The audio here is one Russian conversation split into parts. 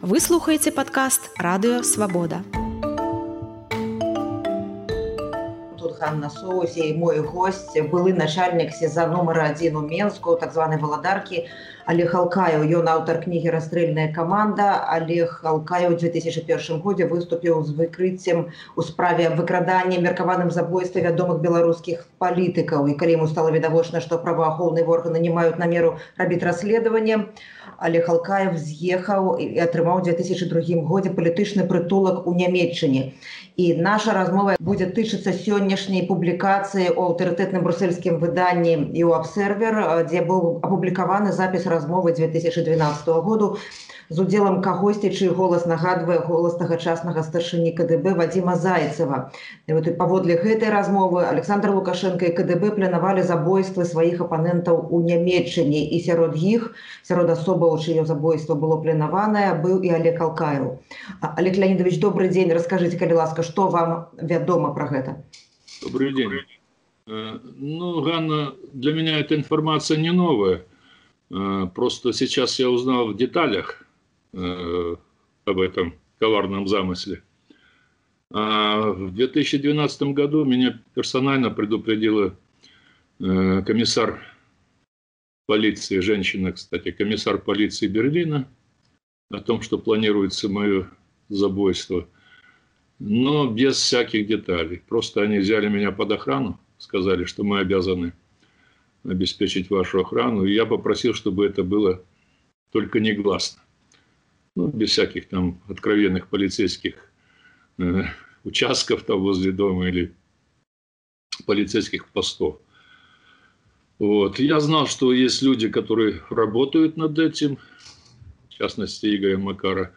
Вы слухаеце падкаст радыё свабода. Тут Ганна Соусе і мой гость былы начальнік сеза нумара адзін у Менску, так званай валадаркі Олег Алкаев. Ён аўтар кнігі расстрэльная каманда. Олег Алкаев у 2001 годзе выступіў з выкрыццем у справе аб выкраданні меркаваным забойстве вядомых беларускіх палітыкаў. І калі яму стала відавочна, што праваахоўныя органы не маюць намеру рабіць расследаванне, Олег Алкаев з'ехаў і атрымаў у 2002 годзе палітычны прытулак у нямметчыне. І наша размова будзе тычыцца сённяшняй публікацыі ў аўтарытэтным брусельскім выданні і ў абсервер, дзе быў апублікаваны запіс размовы 2012 году з удзелам кагосьці чый голас нагадвае голас тагачаснага старшыні КДБ Вадзіма Зайцева. І вот паводле гэтай размовы Александр Лукашенко і КДБ планавалі забойствы сваіх апанентаў у нямметчыне і сярод іх сярод асобаў чыё забойство было планаванае быў і Олег Алкаев. Олег Леонидович добрый дзень расскажите калі ласка што вам вядома про гэта Добрый день. Э, ну, Ганна, для меня эта информация не новая. Э, просто сейчас я узнал в деталях э, об этом коварном замысле. А в 2012 году меня персонально предупредила э, комиссар полиции, женщина, кстати, комиссар полиции Берлина, о том, что планируется мое забойство, но без всяких деталей. Просто они взяли меня под охрану, сказали, что мы обязаны обеспечить вашу охрану. И я попросил, чтобы это было только негласно. Ну, без всяких там откровенных полицейских э, участков там возле дома или полицейских постов. Вот. Я знал, что есть люди, которые работают над этим, в частности, Игоря Макара.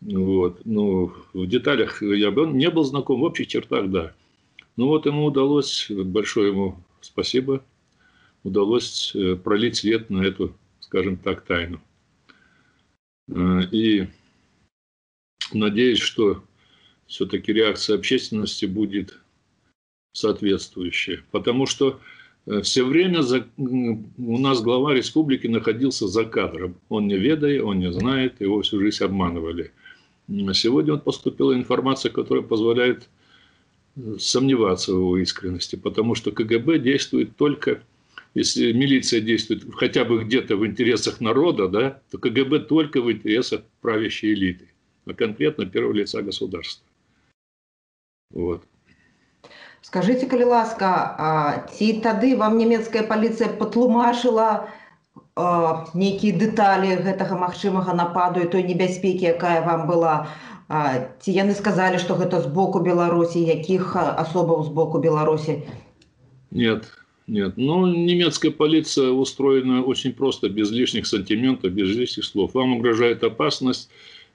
Вот. Ну, в деталях я не был знаком, в общих чертах, да. Ну вот ему удалось, большое ему спасибо, удалось э, пролить свет на эту, скажем так, тайну. Э, и надеюсь, что все-таки реакция общественности будет соответствующая. Потому что все время за, у нас глава республики находился за кадром. Он не ведая, он не знает, его всю жизнь обманывали. Сегодня вот поступила информация, которая позволяет сомневаться в его искренности, потому что КГБ действует только если милиция действует хотя бы где-то в интересах народа, да, то КГБ только в интересах правящей элиты, а конкретно первого лица государства. Вот. Скажите, калі ласка, а, ці тады вам нямецкая паліцыя патлумачыла нейкія дэталі гэтага магчымага нападу і той небяспекі, якая вам была. А, ці яны сказалі, што гэта з боку Беларусі, якіх асобаў з боку Беларусі? Нет, нет, ну немецкая полиция устроена очень просто, без лишних сантиментов, без лишних слов. Вам угрожает опасность,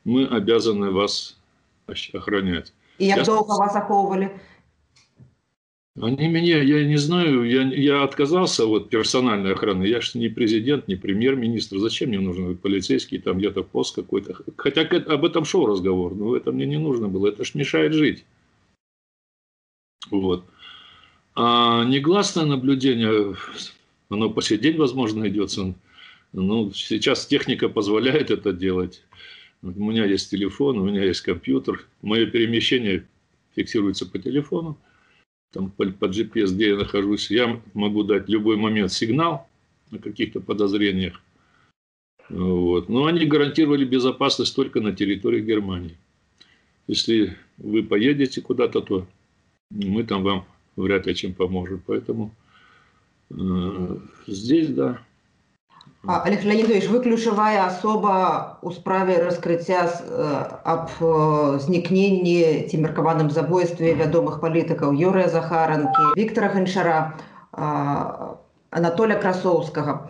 мы обязаны вас охранять. И як долго вас оховывали? Они меня, я не знаю, я, я отказался от персональной охраны. Я же не президент, не премьер-министр. Зачем мне нужен полицейский, там где-то пост какой-то. Хотя об этом шел разговор, но это мне не нужно было. Это ж мешает жить. Вот. А негласное наблюдение, оно по сей день, возможно, идется. Ну, сейчас техника позволяет это делать. У меня есть телефон, у меня есть компьютер. Мое перемещение фиксируется по телефону. Там по, по GPS, где я нахожусь. Я могу дать в любой момент сигнал на каких-то подозрениях. Вот. Но они гарантировали безопасность только на территории Германии. Если вы поедете куда-то, то мы там вам вряд ли чем поможет. Поэтому э, здесь, да. Олег Леонидович, вы ключевая особа у справе раскрыцця э, аб э, знікненні ці меркаваным забойстве вядомых палітыкаў Юрыя Захаранкі, Віктора Ганчара, э, Анатоля Красоўскага.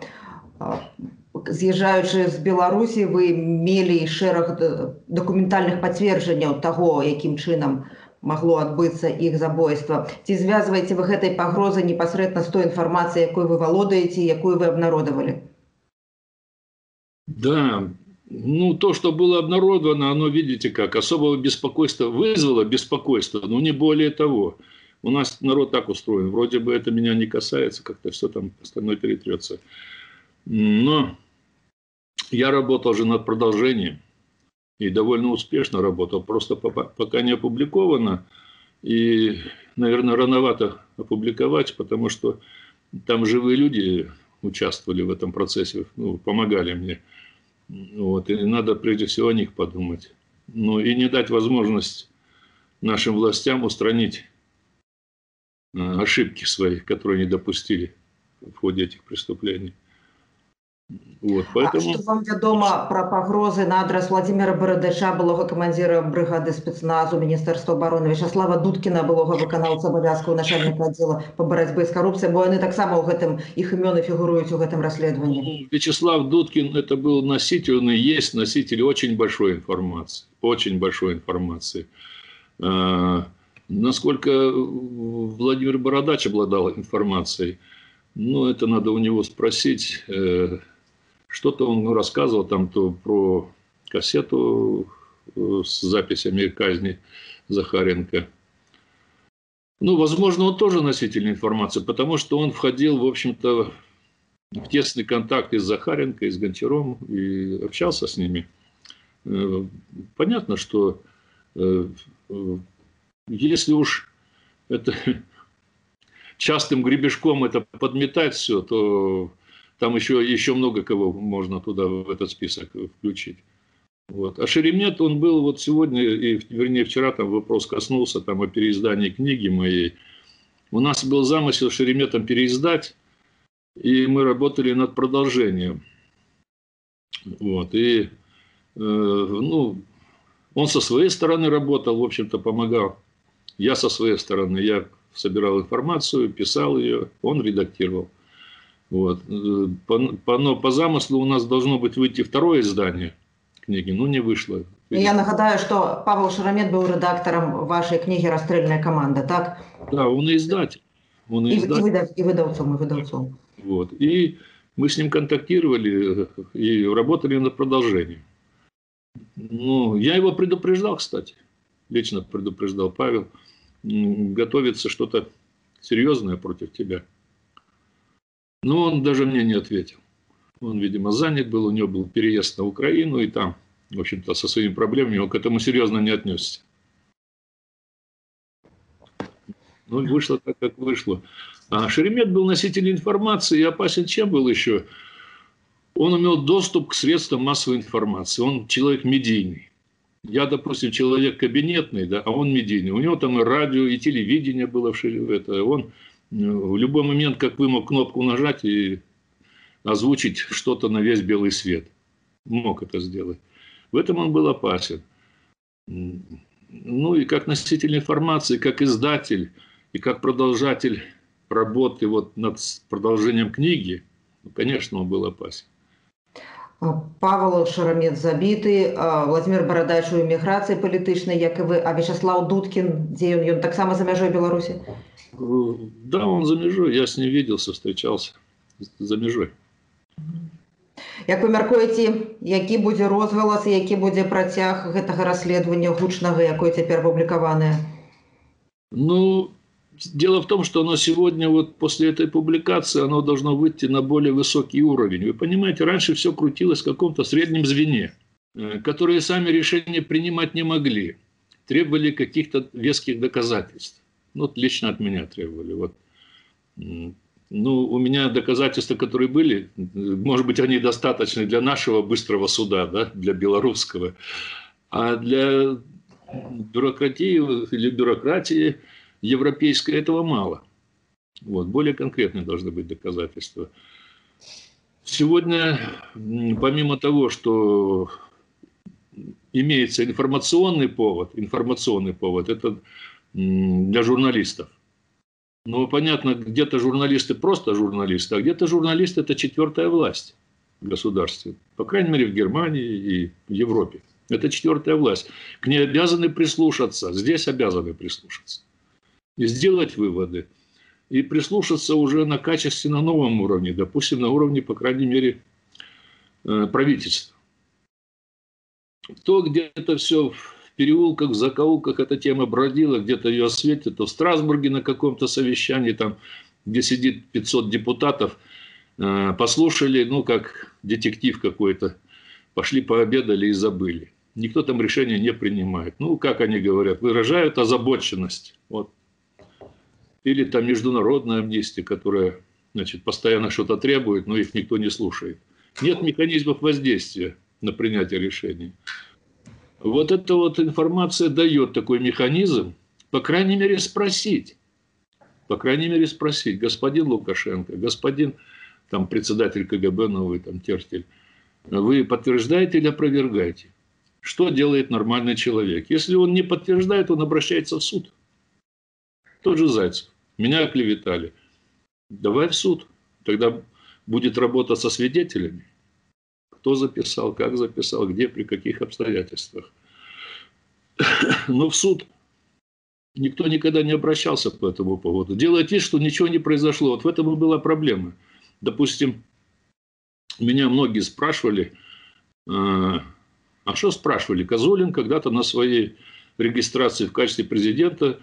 З'язджаючы з Беларусі, вы мелі шэраг дакументальных пацверджанняў таго, якім чынам могло адбыцца іх забойства ці звязваеце вы гэтай пагрозы непасрэдна з той інфармацыяй якой вы валодаеце якую вы обнародовали да ну то что было обнародовано оно видите как особого беспокойства вызвало беспокойство но не более того у нас народ так устроен вроде бы это меня не касается как-то все там остальное перетрется но я работал же над продолжением и довольно успешно работал. Просто пока не опубликовано. И, наверное, рановато опубликовать, потому что там живые люди участвовали в этом процессе, ну, помогали мне. Вот, и надо прежде всего о них подумать. Ну и не дать возможность нашим властям устранить э, ошибки свои, которые они допустили в ходе этих преступлений. Вот, поэтому... А что вам вядома про пагрозы на адрес Владимира Барадача, былога камандзіра бригады спецназу Міністэрства обороны Вячаслава Дудкіна, былога выканаўца абавязкаў начальника отдела по барацьбе з карупцыяй, бо яны таксама ў гэтым іх імёны фігуруюць у гэтым расследаванні. Ну, Вячеслав Дудкин это был носитель, он и есть носитель очень большой информации, очень большой информации. А, насколько Владимир Бородач обладал информацией, ну, это надо у него спросить. что-то он рассказывал там то про кассету э, с записями казни Захаренко. Ну, возможно, он тоже носитель информации, потому что он входил, в общем-то, в тесный контакт и с Захаренко, и с Гончаром, и общался с ними. Э, понятно, что э, если уж это частым гребешком это подметать все, то там еще, еще много кого можно туда, в этот список включить. Вот. А Шеремет, он был вот сегодня, и, вернее, вчера там вопрос коснулся там о переиздании книги моей. У нас был замысел Шереметом переиздать, и мы работали над продолжением. Вот. И, э, ну, он со своей стороны работал, в общем-то, помогал. Я со своей стороны, я собирал информацию, писал ее, он редактировал. Вот. Э, по, по, но по замыслу у нас должно быть выйти второе издание книги, но не вышло. Я нагадаю, что Павел Шарамет был редактором вашей книги «Расстрельная команда», так? Да, он и издатель. Он и, издатель. и, выдав, и выдавцом, и выдавцом. Вот. И мы с ним контактировали и работали над продолжением. Ну, я его предупреждал, кстати. Лично предупреждал Павел. Готовится что-то серьезное против тебя. Но он даже мне не ответил. Он, видимо, занят был, у него был переезд на Украину, и там, в общем-то, со своими проблемами он к этому серьезно не отнесся. Ну, вышло так, как вышло. А Шеремет был носителем информации и опасен чем был еще? Он имел доступ к средствам массовой информации. Он человек медийный. Я, допустим, человек кабинетный, да, а он медийный. У него там и радио, и телевидение было в Шеремете. Он в любой момент, как вы мог кнопку нажать и озвучить что-то на весь белый свет. Мог это сделать. В этом он был опасен. Ну и как носитель информации, как издатель и как продолжатель работы вот над продолжением книги, ну, конечно, он был опасен. Павел Шарамет забіты Владимир барадач у эміграцыі палітычнай як і вы а Вячаслав Дудкін дзе ён ён таксама за мяжой Беларусі да он за мяжой я с ним виделся встречался за мяжой Як вы мяркуеце які будзе розгалас які будзе працяг гэтага расследавання гучнага якое цяпер публікаванае Ну Дело в том, что оно сегодня, вот после этой публикации, оно должно выйти на более высокий уровень. Вы понимаете, раньше все крутилось в каком-то среднем звене, э, которые сами решения принимать не могли. Требовали каких-то веских доказательств. Ну, вот лично от меня требовали. Вот. Ну, у меня доказательства, которые были, может быть, они достаточны для нашего быстрого суда, да, для белорусского. А для бюрократии или бюрократии – европейской этого мало. Вот, более конкретные должны быть доказательства. Сегодня, помимо того, что имеется информационный повод, информационный повод, это для журналистов. Ну, понятно, где-то журналисты просто журналисты, а где-то журналисты – это четвертая власть в государстве. По крайней мере, в Германии и в Европе. Это четвертая власть. К ней обязаны прислушаться. Здесь обязаны прислушаться и сделать выводы, и прислушаться уже на качественно новом уровне, допустим, на уровне, по крайней мере, э, правительства. То где-то все в переулках, в закоулках эта тема бродила, где-то ее осветят, то в Страсбурге на каком-то совещании, там, где сидит 500 депутатов, э, послушали, ну, как детектив какой-то, пошли пообедали и забыли. никто там решения не принимает. Ну, как они говорят, выражают озабоченность. Вот. Или там международная амнистия, которая значит, постоянно что-то требует, но их никто не слушает. Нет механизмов воздействия на принятие решений. Вот эта вот информация дает такой механизм, по крайней мере, спросить. По крайней мере, спросить, господин Лукашенко, господин там, председатель КГБ новый, там, Тертель, вы подтверждаете или опровергаете? Что делает нормальный человек? Если он не подтверждает, он обращается в суд. Тот же Зайцев. Меня оклеветали. Давай в суд. Тогда будет работа со свидетелями. Кто записал, как записал, где, при каких обстоятельствах. Но в суд никто никогда не обращался по этому поводу. Делать вид, что ничего не произошло. Вот в этом и была проблема. Допустим, меня многие спрашивали, а, а что спрашивали? Козулин когда-то на своей регистрации в качестве президента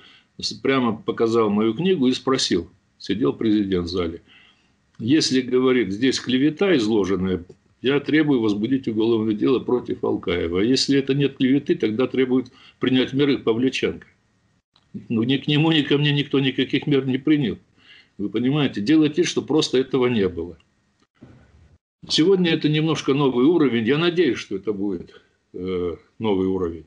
прямо показал мою книгу и спросил, сидел президент в зале, если, говорит, здесь клевета изложенная, я требую возбудить уголовное дело против Алкаева. А если это нет клеветы, тогда требуют принять меры Павлюченко. Ну, ни к нему, ни ко мне никто никаких мер не принял. Вы понимаете, делать вид, что просто этого не было. Сегодня это немножко новый уровень. Я надеюсь, что это будет э, новый уровень.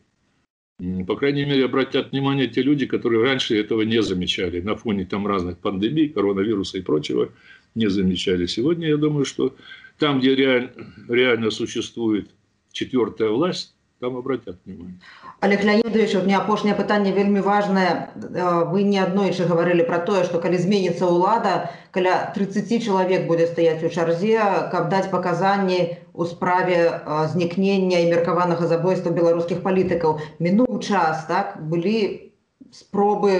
По крайней мере, обратят внимание те люди, которые раньше этого не замечали. На фоне там разных пандемий, коронавируса и прочего не замечали. Сегодня я думаю, что там, где реаль, реально существует четвертая власть, там обратят внимание. Олег Леонидович, у меня апошняе пытанне вельмі важное. Э, вы не аднойчы говорили про то, что калі зменится улада, каля 30 человек будет стоять у чарзе, каб даць паказанні у справе знікнення і меркаванага забойства беларускіх палітыкаў. Мінуў час так былі спробы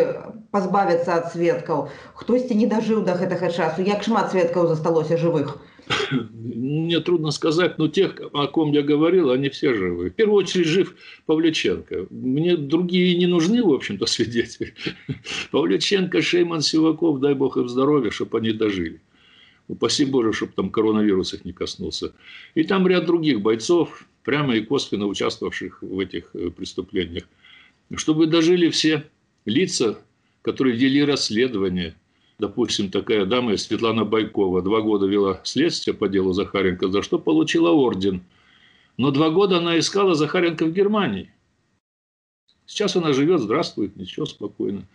пазбавіцца ад сведкаў. Хтосьці не дажыў да гэтага часу, як шмат сведкаў засталося жывых. мне трудно сказать, но тех, о ком я говорил, они все живы. В первую очередь жив Павлюченко. Мне другие не нужны, в общем-то, свидетели. Павлюченко, Шейман, Сиваков, дай бог им здоровья, чтобы они дожили. Упаси Боже, чтобы там коронавирус их не коснулся. И там ряд других бойцов, прямо и косвенно участвовавших в этих э, преступлениях. Чтобы дожили все лица, которые вели расследование – допустим, такая дама Светлана Байкова, два года вела следствие по делу Захаренко, за что получила орден. Но два года она искала Захаренко в Германии. Сейчас она живет, здравствует, ничего, спокойно.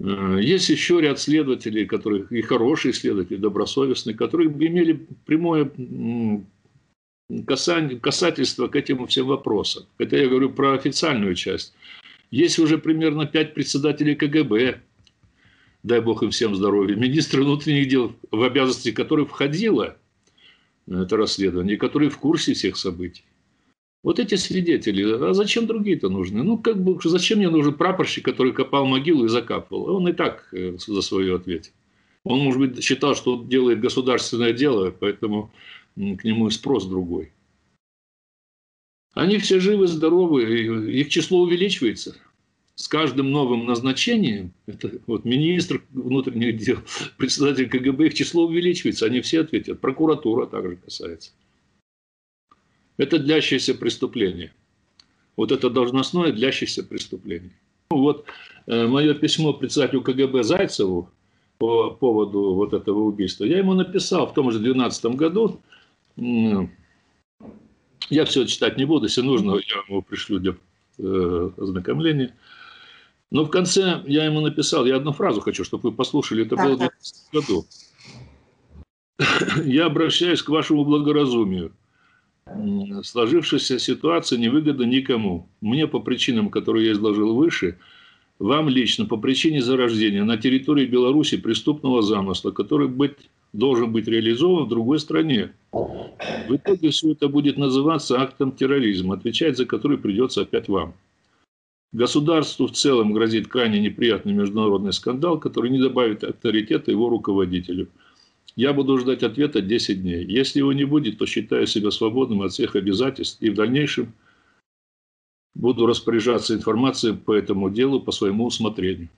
Э, есть еще ряд следователей, которые, и хорошие следователи, добросовестные, которые имели прямое касательство к этим всем вопросам. Это я говорю про официальную часть. Есть уже примерно пять председателей КГБ, дай бог им всем здоровья, министра внутренних дел, в обязанности которой входило это расследование, которые в курсе всех событий. Вот эти свидетели, а зачем другие-то нужны? Ну, как бы, зачем мне нужен прапорщик, который копал могилу и закапывал? Он и так э, за свое ответит. Он, может быть, считал, что он делает государственное дело, поэтому к нему и спрос другой. Они все живы, здоровы, их число увеличивается с каждым новым назначением, это вот министр внутренних дел, председатель КГБ, их число увеличивается, они все ответят. Прокуратура также касается. Это длящееся преступление. Вот это должностное длящееся преступление. Ну, вот э, мое письмо председателю КГБ Зайцеву по поводу вот этого убийства, я ему написал в том же 2012 году, я все читать не буду, если нужно, я ему пришлю для э, ознакомления. Но в конце я ему написал, я одну фразу хочу, чтобы вы послушали, это было в 2012 году. Я обращаюсь к вашему благоразумию. Сложившаяся ситуация невыгодна никому. Мне по причинам, которые я изложил выше, вам лично по причине зарождения на территории Беларуси преступного замысла, который быть, должен быть реализован в другой стране. В итоге все это будет называться актом терроризма, отвечать за который придется опять вам. Государству в целом грозит крайне неприятный международный скандал, который не добавит авторитета его руководителю. Я буду ждать ответа 10 дней. Если его не будет, то считаю себя свободным от всех обязательств и в дальнейшем буду распоряжаться информацией по этому делу по своему усмотрению.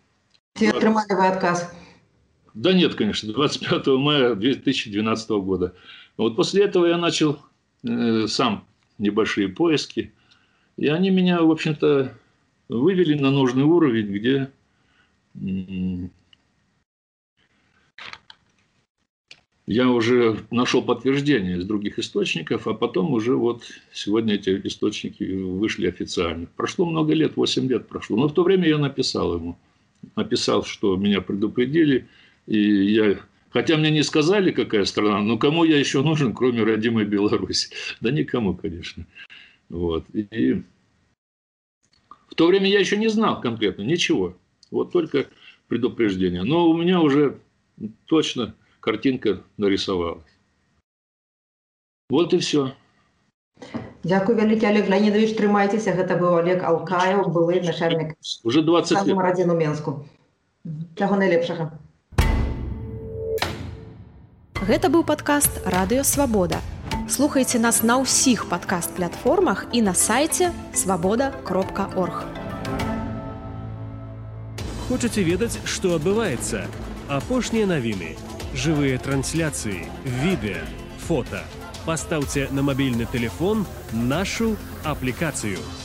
Все отримали вы отказ? Да нет, конечно, 25 мая 2012 года. Вот после этого я начал э, сам небольшие поиски. И они меня, в общем-то, вывели на нужный уровень, где я уже нашел подтверждение из других источников, а потом уже вот сегодня эти источники вышли официально. Прошло много лет, 8 лет прошло. Но в то время я написал ему. Написал, что меня предупредили, и я... Хотя мне не сказали, какая страна, но кому я еще нужен, кроме родимой Беларуси? Да никому, конечно. Вот. И в то время я еще не знал конкретно ничего. Вот только предупреждение. Но у меня уже точно картинка нарисовалась. Вот и все. Дякую вялікі Олег Леонидович трымайцеся гэта быў Олег Алкаев былы начальнік уже 20 лет. адзін у Менску Чаго найлепшага Гэта быў падкаст радыё свабода слухайце нас на ўсіх падкаст платформах і на сайце свабода кропка орг Хочаце ведаць што адбываецца апошнія навіны живые трансляции, видео, фото. Поставьте на мобильный телефон нашу аппликацию –